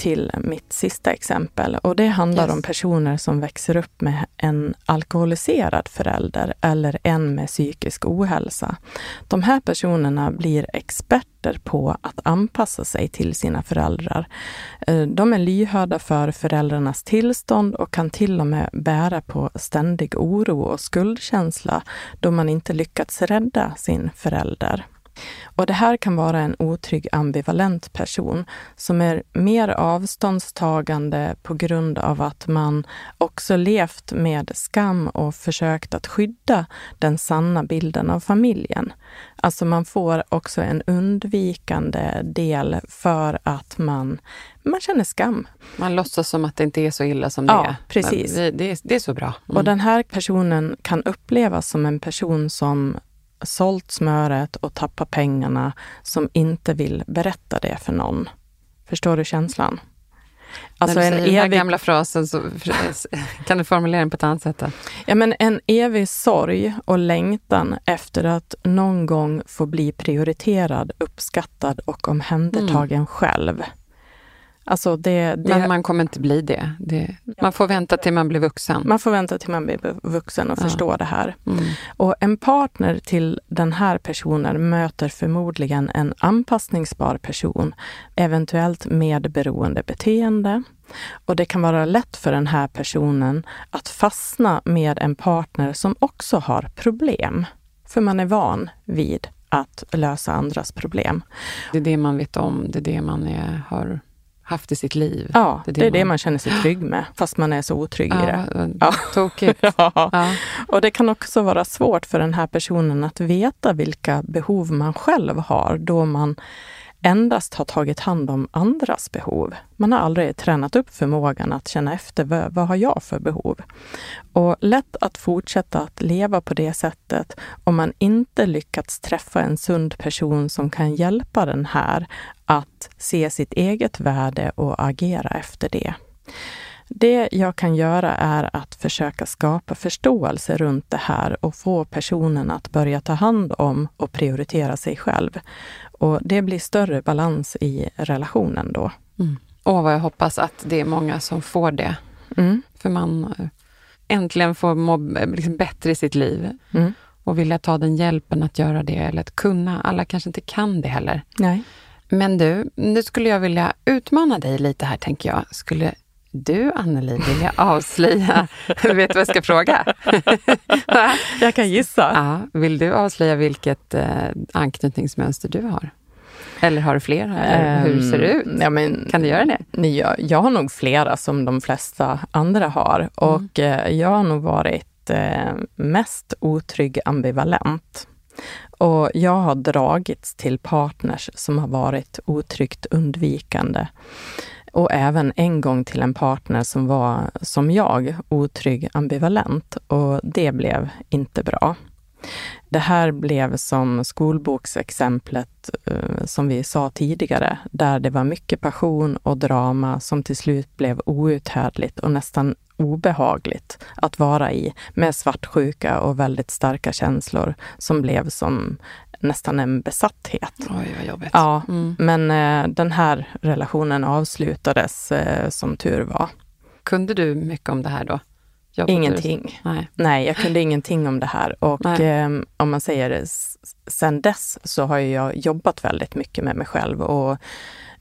till mitt sista exempel och det handlar yes. om personer som växer upp med en alkoholiserad förälder eller en med psykisk ohälsa. De här personerna blir experter på att anpassa sig till sina föräldrar. Eh, de är lyhörda för föräldrarnas tillstånd och kan till och med bära på ständig oro och skuldkänsla då man inte lyckats rädda sin förälder. Och det här kan vara en otrygg ambivalent person som är mer avståndstagande på grund av att man också levt med skam och försökt att skydda den sanna bilden av familjen. Alltså man får också en undvikande del för att man, man känner skam. Man låtsas som att det inte är så illa som det ja, är. Precis. Det, det, det, är så bra. Mm. Och den här personen kan upplevas som en person som sålt smöret och tappat pengarna som inte vill berätta det för någon. Förstår du känslan? Alltså När du säger evig... den här gamla frasen så [LAUGHS] kan du formulera den på ett annat sätt? Då? Ja, men en evig sorg och längtan efter att någon gång få bli prioriterad, uppskattad och omhändertagen mm. själv. Alltså det, det, Men man kommer inte bli det. det. Man får vänta till man blir vuxen. Man får vänta till man blir vuxen och ja. förstår det här. Mm. Och en partner till den här personen möter förmodligen en anpassningsbar person, eventuellt med beroende beteende. Och det kan vara lätt för den här personen att fastna med en partner som också har problem. För man är van vid att lösa andras problem. Det är det man vet om, det är det man är, har haft i sitt liv. Ja, det är det, man... det man känner sig trygg med, fast man är så otrygg ja, i det. Ja. Tokigt. [LAUGHS] ja. ja. Och det kan också vara svårt för den här personen att veta vilka behov man själv har, då man endast har tagit hand om andras behov. Man har aldrig tränat upp förmågan att känna efter vad, vad har jag för behov? Och lätt att fortsätta att leva på det sättet om man inte lyckats träffa en sund person som kan hjälpa den här att se sitt eget värde och agera efter det. Det jag kan göra är att försöka skapa förståelse runt det här och få personen att börja ta hand om och prioritera sig själv. Och det blir större balans i relationen då. Mm. Och vad jag hoppas att det är många som får det. Mm. För man eh, äntligen får må eh, liksom bättre i sitt liv. Mm. Och vilja ta den hjälpen att göra det, eller att kunna. Alla kanske inte kan det heller. Nej. Men du, nu skulle jag vilja utmana dig lite här, tänker jag. Skulle du, Anneli, vilja avslöja... [LAUGHS] vet du vad jag ska fråga? [LAUGHS] jag kan gissa. Ja, vill du avslöja vilket eh, anknytningsmönster du har? Eller har du flera? um, hur ser det ut? Ja, men, kan du göra det? Jag, jag har nog flera som de flesta andra har. Mm. Och eh, jag har nog varit eh, mest otrygg ambivalent. Och jag har dragits till partners som har varit otryggt undvikande. Och även en gång till en partner som var, som jag, otrygg ambivalent. Och det blev inte bra. Det här blev som skolboksexemplet eh, som vi sa tidigare, där det var mycket passion och drama som till slut blev outhärdligt och nästan obehagligt att vara i, med svartsjuka och väldigt starka känslor som blev som nästan en besatthet. Oj, vad jobbigt. Ja, mm. men eh, den här relationen avslutades eh, som tur var. Kunde du mycket om det här då? Jobbet ingenting. Nej. Nej, jag kunde ingenting om det här. Och eh, om man säger det, sen dess så har jag jobbat väldigt mycket med mig själv och,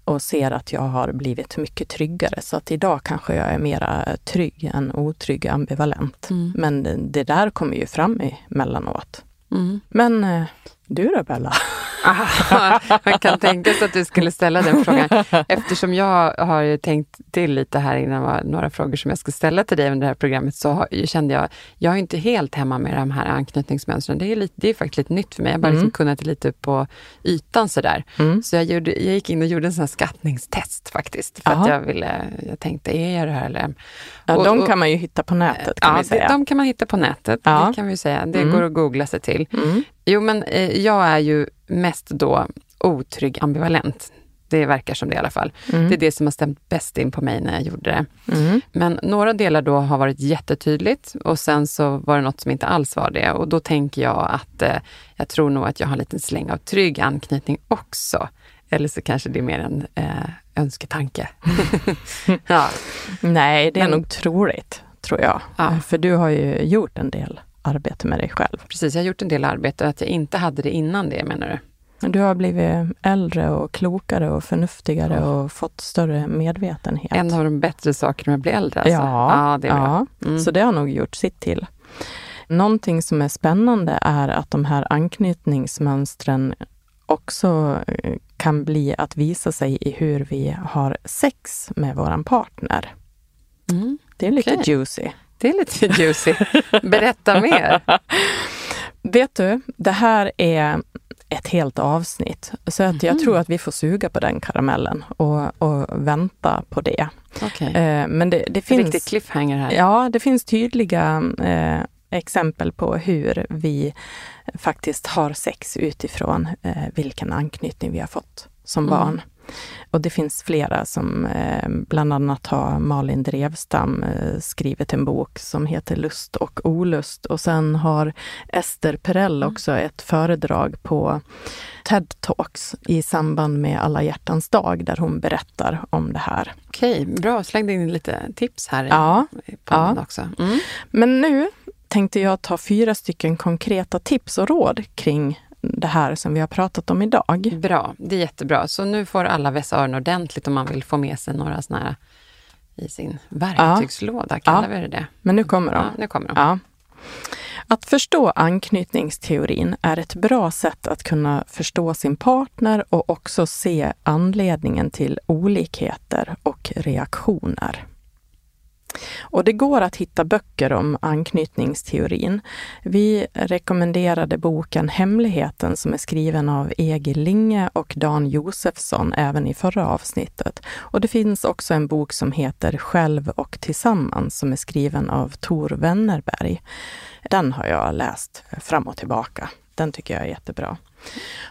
och ser att jag har blivit mycket tryggare. Så att idag kanske jag är mera trygg än otrygg, ambivalent. Mm. Men det, där kommer ju fram emellanåt. Mm. Men eh, du då Bella? [LAUGHS] Man kan tänka sig att du skulle ställa den frågan. Eftersom jag har tänkt till lite här innan, var några frågor som jag ska ställa till dig under det här programmet, så kände jag, jag är inte helt hemma med de här anknytningsmönstren. Det är, lite, det är faktiskt lite nytt för mig. Jag har bara liksom mm. liksom kunnat det lite på ytan sådär. Mm. Så jag, gjorde, jag gick in och gjorde en sån skattningstest faktiskt. För Aha. att jag ville, jag tänkte, är jag det här eller? Ja, och, de kan man ju hitta på nätet kan ja, vi säga. De kan man hitta på nätet, ja. det kan vi säga. Det mm. går att googla sig till. Mm. Jo, men eh, jag är ju mest då otrygg ambivalent. Det verkar som det i alla fall. Mm. Det är det som har stämt bäst in på mig när jag gjorde det. Mm. Men några delar då har varit jättetydligt och sen så var det något som inte alls var det. Och då tänker jag att eh, jag tror nog att jag har en liten släng av trygg anknytning också. Eller så kanske det är mer en eh, önsketanke. [LAUGHS] ja. Nej, det är Men, nog troligt, tror jag. Ja. För du har ju gjort en del arbete med dig själv. Precis, jag har gjort en del arbete. Att jag inte hade det innan det, menar du? Du har blivit äldre och klokare och förnuftigare och fått större medvetenhet. En av de bättre sakerna med att bli äldre. Alltså. Ja, ja, det ja. Mm. så det har nog gjort sitt till. Någonting som är spännande är att de här anknytningsmönstren också eh, kan bli att visa sig i hur vi har sex med våran partner. Mm. Det är lite okay. juicy. Det är lite juicy. Berätta mer. Vet du, det här är ett helt avsnitt. Så att jag mm. tror att vi får suga på den karamellen och, och vänta på det. Okay. Eh, men det, det finns... Riktigt cliffhanger här. Ja, det finns tydliga eh, exempel på hur vi faktiskt har sex utifrån eh, vilken anknytning vi har fått som Mm. barn. Och det finns flera som, eh, bland annat har Malin Drevstam eh, skrivit en bok som heter Lust och olust. Och sen har Ester Perell också ett föredrag på TED Talks i samband med Alla hjärtans dag där hon berättar om det här. Okej, bra. Slängde in lite tips här Ja, i podden ja. också. Mm. Men nu tänkte jag ta fyra stycken konkreta tips och råd kring det här som vi har pratat om idag. Bra, det är jättebra. Så nu får alla vässa öronen ordentligt om man vill få med sig några såna här i sin verktygslåda, kallar Ja. vi det det? Men nu kommer de. Ja, nu kommer de. Ja. Att förstå anknytningsteorin är ett bra sätt att kunna förstå sin partner och också se anledningen till olikheter och reaktioner. Och det går att hitta böcker om anknytningsteorin. Vi rekommenderade boken Hemligheten som är skriven av Egil Linge och Dan Josefsson även i förra avsnittet. Och det finns också en bok som heter Själv och tillsammans som är skriven av Tor Wennerberg. Den har jag läst fram och tillbaka. Den tycker jag är jättebra.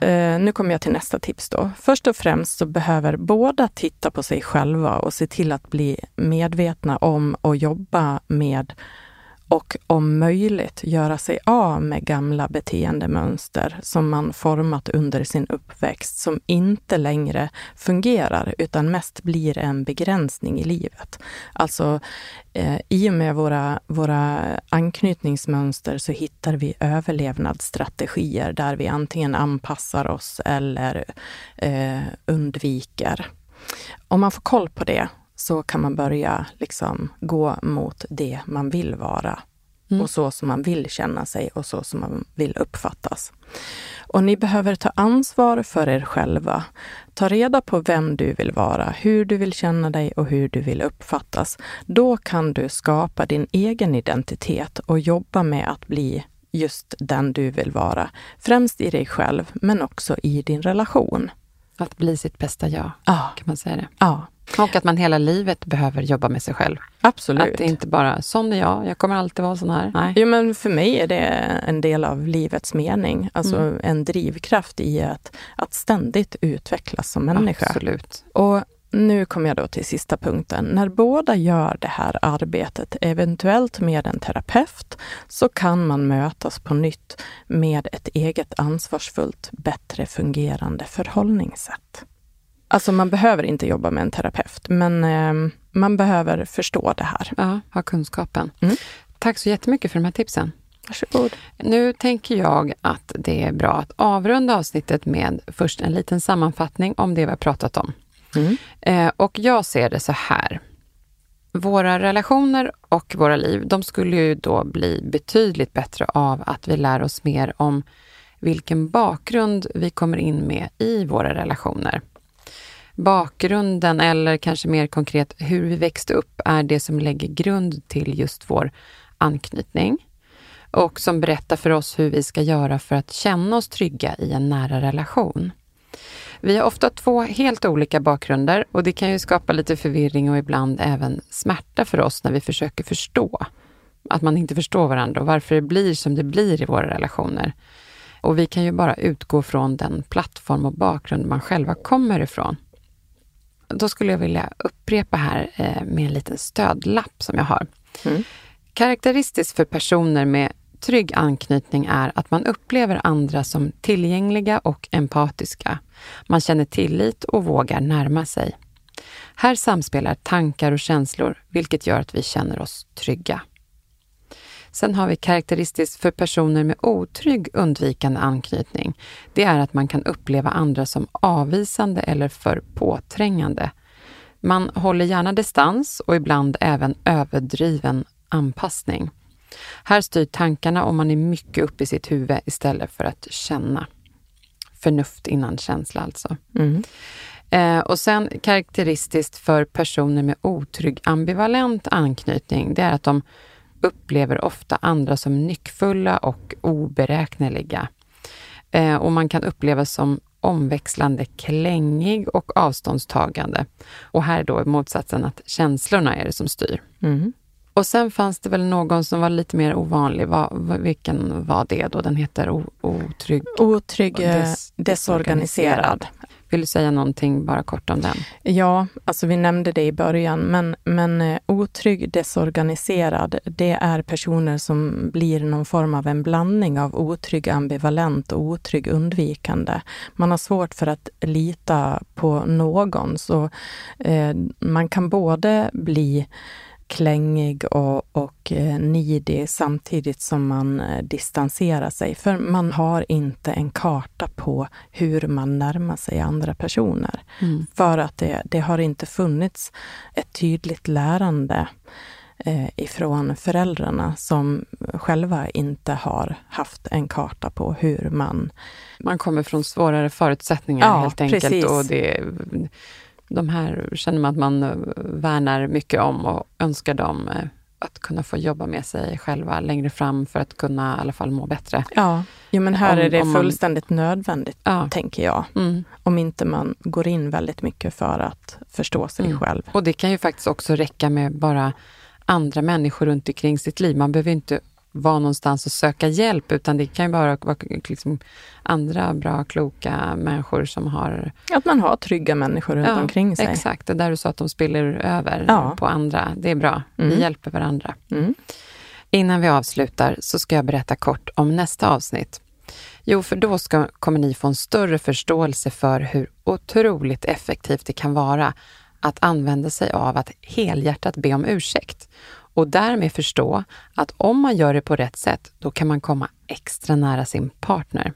Eh, nu kommer jag till nästa tips då. Först och främst så behöver båda titta på sig själva och se till att bli medvetna om och jobba med och om möjligt göra sig av med gamla beteendemönster som man format under sin uppväxt som inte längre fungerar utan mest blir en begränsning i livet. Alltså eh, i och med våra, våra anknytningsmönster så hittar vi överlevnadsstrategier där vi antingen anpassar oss eller eh, undviker. Om man får koll på det så kan man börja liksom gå mot det man vill vara Mm. och så som man vill känna sig och så som man vill uppfattas. Och ni behöver ta ansvar för er själva. Ta reda på vem du vill vara, hur du vill känna dig och hur du vill uppfattas. Då kan du skapa din egen identitet och jobba med att bli just den du vill vara. Främst i dig själv, men också i din relation. Att bli sitt bästa jag, Ja. kan man säga det. Ja, Och att man hela livet behöver jobba med sig själv. absolut. Att det inte bara, sån är jag, jag kommer alltid vara sån här. Nej. Jo, men för mig är det en del av livets mening. Alltså Mm. en drivkraft i att, att ständigt utvecklas som människa. Absolut. Och nu kommer jag då till sista punkten. När båda gör det här arbetet, eventuellt med en terapeut, så kan man mötas på nytt med ett eget ansvarsfullt, bättre fungerande förhållningssätt. Alltså man behöver inte jobba med en terapeut, men eh, man behöver förstå det här. Ja, ha kunskapen. Mm. Tack så jättemycket för de här tipsen. Varsågod. Nu tänker jag att det är bra att avrunda avsnittet med först en liten sammanfattning om det vi har pratat om. Mm. Eh, och jag ser det så här. Våra relationer och våra liv, de skulle ju då bli betydligt bättre av att vi lär oss mer om vilken bakgrund vi kommer in med i våra relationer. Bakgrunden, eller kanske mer konkret hur vi växte upp, är det som lägger grund till just vår anknytning och som berättar för oss hur vi ska göra för att känna oss trygga i en nära relation. Vi har ofta två helt olika bakgrunder och det kan ju skapa lite förvirring och ibland även smärta för oss när vi försöker förstå. Att man inte förstår varandra och varför det blir som det blir i våra relationer. Och vi kan ju bara utgå från den plattform och bakgrund man själva kommer ifrån. Då skulle jag vilja upprepa här eh, med en liten stödlapp som jag har. Mm. Karaktäristiskt för personer med trygg anknytning är att man upplever andra som tillgängliga och empatiska. Man känner tillit och vågar närma sig. Här samspelar tankar och känslor, vilket gör att vi känner oss trygga. Sen har vi karaktäristiskt för personer med otrygg undvikande anknytning. Det är att man kan uppleva andra som avvisande eller för påträngande. Man håller gärna distans och ibland även överdriven anpassning. Här styr tankarna och man är mycket uppe i sitt huvud istället för att känna. Förnuft innan känsla alltså. Mm. Eh, och sen karaktäristiskt för personer med otrygg ambivalent anknytning, det är att de upplever ofta andra som nyckfulla och oberäkneliga. Eh, och man kan upplevas som omväxlande klängig och avståndstagande. Och här då är motsatsen att känslorna är det som styr. Mm. Och sen fanns det väl någon som var lite mer ovanlig. Va, vilken var det då? Den heter o, otrygg... Otrygg, des, desorganiserad. Vill du säga någonting bara kort om den? Ja, alltså vi nämnde det i början, men, men eh, otrygg desorganiserad, det är personer som blir någon form av en blandning av otrygg ambivalent och otrygg undvikande. Man har svårt för att lita på någon, så eh, man kan både bli klängig och, och eh, nidig samtidigt som man eh, distanserar sig. För man har inte en karta på hur man närmar sig andra personer. Mm. För att det, det har inte funnits ett tydligt lärande eh, ifrån föräldrarna som själva inte har haft en karta på hur man... Man kommer från svårare förutsättningar ja, helt enkelt. Precis. Och det de här känner man att man eh, värnar mycket om och önskar dem eh, att kunna få jobba med sig själva längre fram för att kunna i alla fall må bättre. Ja, jo, men här om, är det fullständigt man... nödvändigt, ja. tänker jag. Mm. Om inte man går in väldigt mycket för att förstå sig mm. själv. Och det kan ju faktiskt också räcka med bara andra människor runt omkring sitt liv. Man behöver inte vara någonstans och söka hjälp, utan det kan ju bara vara liksom andra bra, kloka människor som har... Att man har trygga människor runt ja, omkring sig. Exakt, det där du sa att de spiller över ja. på andra. Det är bra, mm. vi hjälper varandra. Mm. Innan vi avslutar så ska jag berätta kort om nästa avsnitt. Jo, för då ska, kommer ni få en större förståelse för hur otroligt effektivt det kan vara att använda sig av att helhjärtat be om ursäkt och därmed förstå att om man gör det på rätt sätt, då kan man komma extra nära sin partner.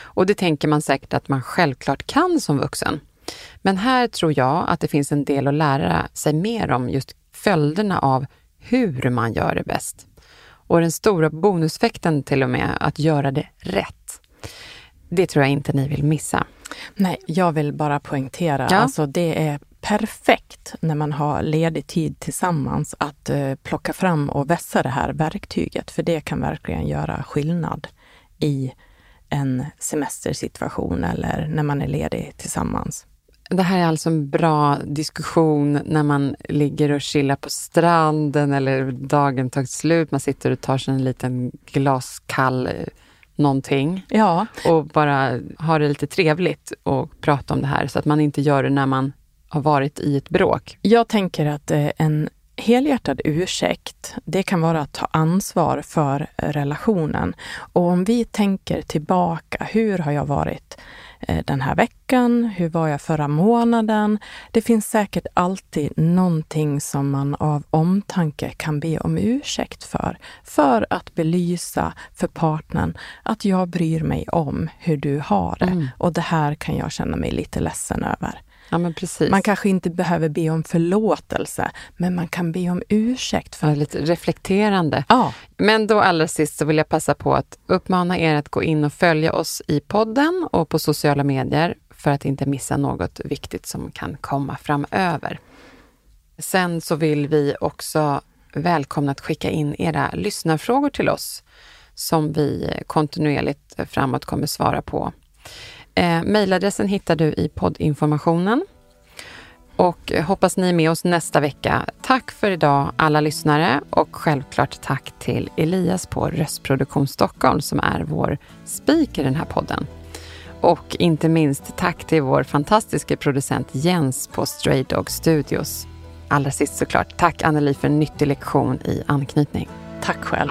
Och det tänker man säkert att man självklart kan som vuxen. Men här tror jag att det finns en del att lära sig mer om just följderna av hur man gör det bäst. Och den stora bonusfekten till och med, att göra det rätt. Det tror jag inte ni vill missa. Nej, jag vill bara poängtera, ja. alltså det är perfekt när man har ledig tid tillsammans att eh, plocka fram och vässa det här verktyget. För det kan verkligen göra skillnad i en semestersituation eller när man är ledig tillsammans. Det här är alltså en bra diskussion när man ligger och chillar på stranden eller dagen tagit slut. Man sitter och tar sig en liten glaskall eh, någonting. Ja. Och bara har det lite trevligt och prata om det här så att man inte gör det när man har varit i ett bråk? Jag tänker att eh, en helhjärtad ursäkt, det kan vara att ta ansvar för relationen. Och om vi tänker tillbaka, hur har jag varit eh, den här veckan? Hur var jag förra månaden? Det finns säkert alltid någonting som man av omtanke kan be om ursäkt för. För att belysa för partnern att jag bryr mig om hur du har det. Mm. Och det här kan jag känna mig lite ledsen över. Ja. Man kanske inte behöver be om förlåtelse, men man kan be om ursäkt. För... Ja, lite reflekterande. Ja. Men då allra sist så vill jag passa på att uppmana er att gå in och följa oss i podden och på sociala medier för att inte missa något viktigt som kan komma framöver. Sen så vill vi också välkomna att skicka in era lyssnarfrågor till oss som vi kontinuerligt framåt kommer svara på. Eh, mailadressen hittar du i poddinformationen. Och eh, hoppas ni är med oss nästa vecka. Tack för idag alla lyssnare och självklart tack till Elias på Röstproduktion Stockholm som är vår speaker i den här podden. Och inte minst tack till vår fantastiska producent Jens på Stray Dog Studios. Allra sist såklart, tack Anneli för en nyttig lektion i anknytning. Tack själv.